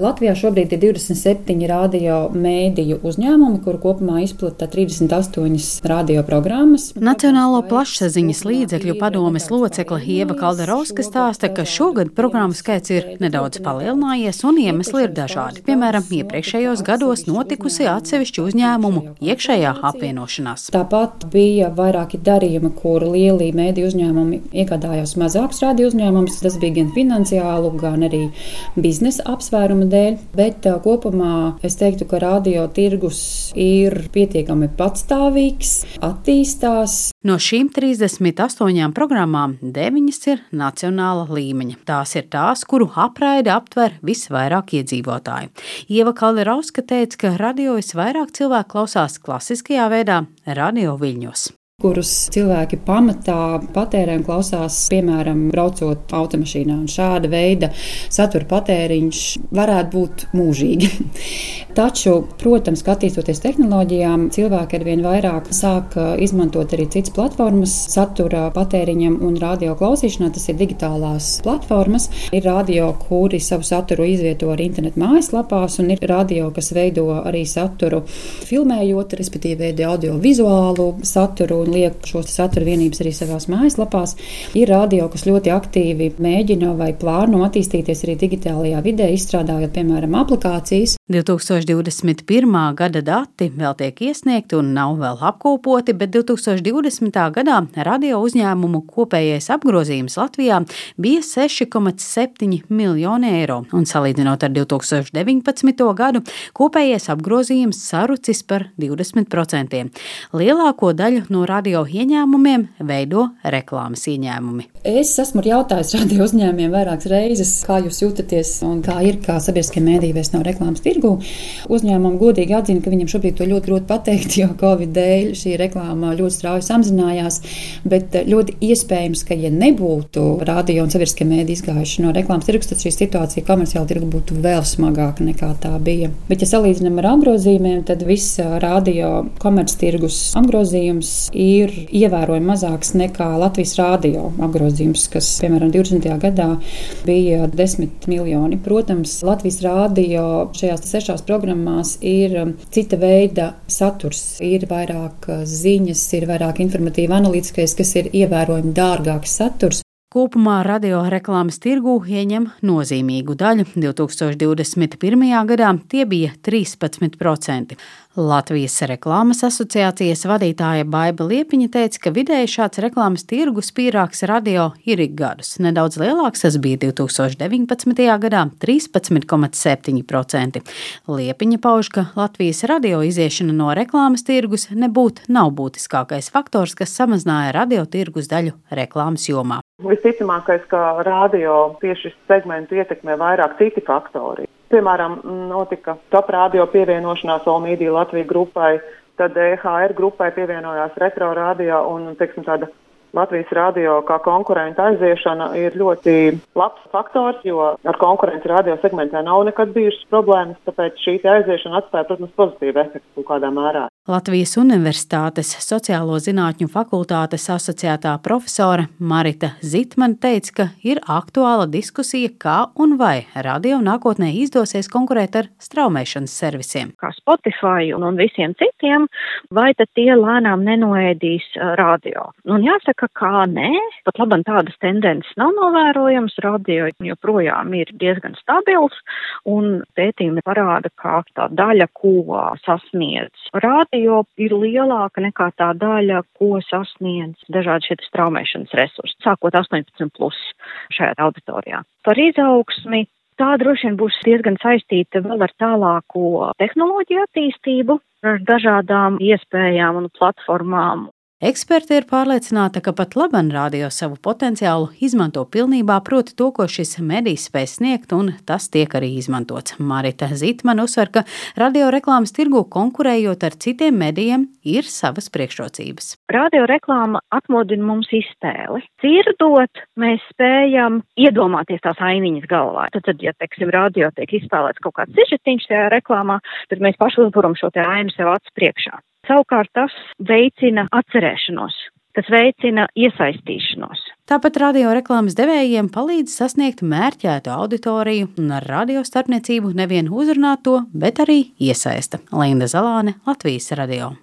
Latvijā šobrīd ir 27 radio mēdīju uzņēmumi, kuru kopumā izplata 38 radioprogrammas. Nacionālo plašsaziņas līdzekļu padomes locekla Ieva Kalderovska stāsta, ka šogad programmu skaits ir nedaudz palielinājies un iemesli ir dažādi. Piemēram, iepriekšējos gados notikusi atsevišķu uzņēmumu iekšējā apvienošanās. Tāpat bija vairāki darījumi, kur lieli mēdīju uzņēmumi iegādājās mazākus radio uzņēmumus. Tas bija gan finansiālu, gan arī biznesa apsvērumu dēļ, bet uh, kopumā es teiktu, ka radio tirgus ir pietiekami patstāvīgs, attīstās. No šīm 38 programmām 9 ir nacionāla līmeņa. Tās ir tās, kuru apraide aptver visvairāk iedzīvotāju. Ieva Kalderauska teica, ka radio visvairāk cilvēku klausās klasiskajā veidā, radio viļņos kurus cilvēki pamatā patērē un klausās, piemēram, braucot automašīnā. Un šāda veida satura patēriņš varētu būt mūžīgi. Taču, protams, attīstoties tehnoloģijām, cilvēki ar vien vairāk sāk uh, izmantot arī citas platformas satura patēriņam un radio klausīšanā. Tas ir digitālās platformas. Ir radio, kuri savu saturu izvieto arī internetu mājaslapās, un ir radio, kas veido arī saturu filmējot, respektīvi veido audio-vizuālu saturu un liek šo satura vienības arī savās mājaslapās. Ir radio, kas ļoti aktīvi mēģina vai plāno attīstīties arī digitālajā vidē, izstrādājot, piemēram, aplikācijas. 2021. gada dati vēl tiek iesniegti un nav vēl apkopoti, bet 2020. gadā radio uzņēmumu kopējais apgrozījums Latvijā bija 6,7 miljoni eiro, un salīdzinot ar 2019. gadu, kopējais apgrozījums sarucis par 20%. Lielāko daļu no radio ieņēmumiem veido reklāmas ieņēmumi. Es esmu jautājis radio uzņēmumiem vairākas reizes, kā jūs jūtaties un kā ir, kā sabiedriskie mēdīji vairs nav reklāmas tirgu. Uzņēmumi godīgi atzina, ka viņiem šobrīd to ļoti grūti pateikt, jo Covid dēļ šī reklāma ļoti strauji samazinājās. Bet ļoti iespējams, ka ja nebūtu radio un sabiedriskie mēdīji izgājuši no reklāmas tirgus, tad šī situācija komerciāli tirgu būtu vēl smagāka nekā tā bija. Bet, ja salīdzinām ar apgrozījumiem, tad viss radio komerctirgus apgrozījums ir ievērojami mazāks nekā Latvijas rādio apgrozījums, kas, piemēram, 20. gadā bija 10 miljoni. Protams, Latvijas rādio šajās sešās programmās ir um, cita veida saturs, ir vairāk uh, ziņas, ir vairāk informatīva analītiskais, kas ir ievērojami dārgāks saturs. Kopumā radioreklāmas tirgū ieņem nozīmīgu daļu. 2021. gadā tie bija 13%. Latvijas reklāmas asociācijas vadītāja Baiba Liepiņa teica, ka vidēji šāds reklāmas tirgus pīrāgs radio ir ik gadus. Nedaudz lielāks tas bija 2019. gadā - 13,7%. Liepiņa pauž, ka Latvijas radio iziešana no reklāmas tirgus nebūtu nav būtiskākais faktors, kas samazināja radio tirgus daļu reklāmas jomā. Visticamākais, ka radio tieši segmentu ietekmē vairāk citi faktori. Piemēram, notika top radio pievienošanās Olmīdija Latvijas grupai, tad EHR grupai pievienojās retro radio un, teiksim, tāda Latvijas radio kā konkurenta aiziešana ir ļoti labs faktors, jo ar konkurenci radio segmentā nav nekad bijušas problēmas, tāpēc šī aiziešana atstāja, protams, pozitīvu efektu kaut kādā mērā. Latvijas Universitātes Sociālo zinātņu fakultātes asociētā profesore Marita Zitmane teica, ka ir aktuāla diskusija, kā un vai radio nākotnē izdosies konkurēt ar straumēšanas servisiem. Kā Spotify un visiem citiem, vai tad tie lēnām nenoēdīs radio? Un jāsaka, kā nē, pat labam tādas tendences nav novērojams. Radio joprojām ir diezgan stabils, un pētījumi parāda, ka tā daļa, ko sasniedz radio, jo ir lielāka nekā tā daļa, ko sasniedz dažādi šie straumēšanas resursi, sākot 18 plus šajā auditorijā. Par izaugsmi tā droši vien būs diezgan saistīta vēl ar tālāko tehnoloģiju attīstību, ar dažādām iespējām un platformām Eksperti ir pārliecināti, ka pat Laban rādio savu potenciālu izmanto pilnībā, proti to, ko šis medijs spēj sniegt, un tas tiek arī izmantots. Marita Zītmane uzsver, ka radioreklāmas tirgu konkurējot ar citiem medijiem ir savas priekšrocības. Radioreklāma atmodina mums iztēli. Dzirdot, mēs spējam iedomāties tās ainiņas galvā. Tad, tad ja, teiksim, radio tiek izspēlēts kaut kāds sižetiņš tajā reklāmā, tad mēs paši uzburam šo ainu sev acu priekšā. Savukārt tas veicina atcerēšanos, tas veicina iesaistīšanos. Tāpat radioreklāmas devējiem palīdz sasniegt mērķētu auditoriju un ar radio starpniecību nevien uzrunāt to, bet arī iesaista. Linda Zalāne, Latvijas radio.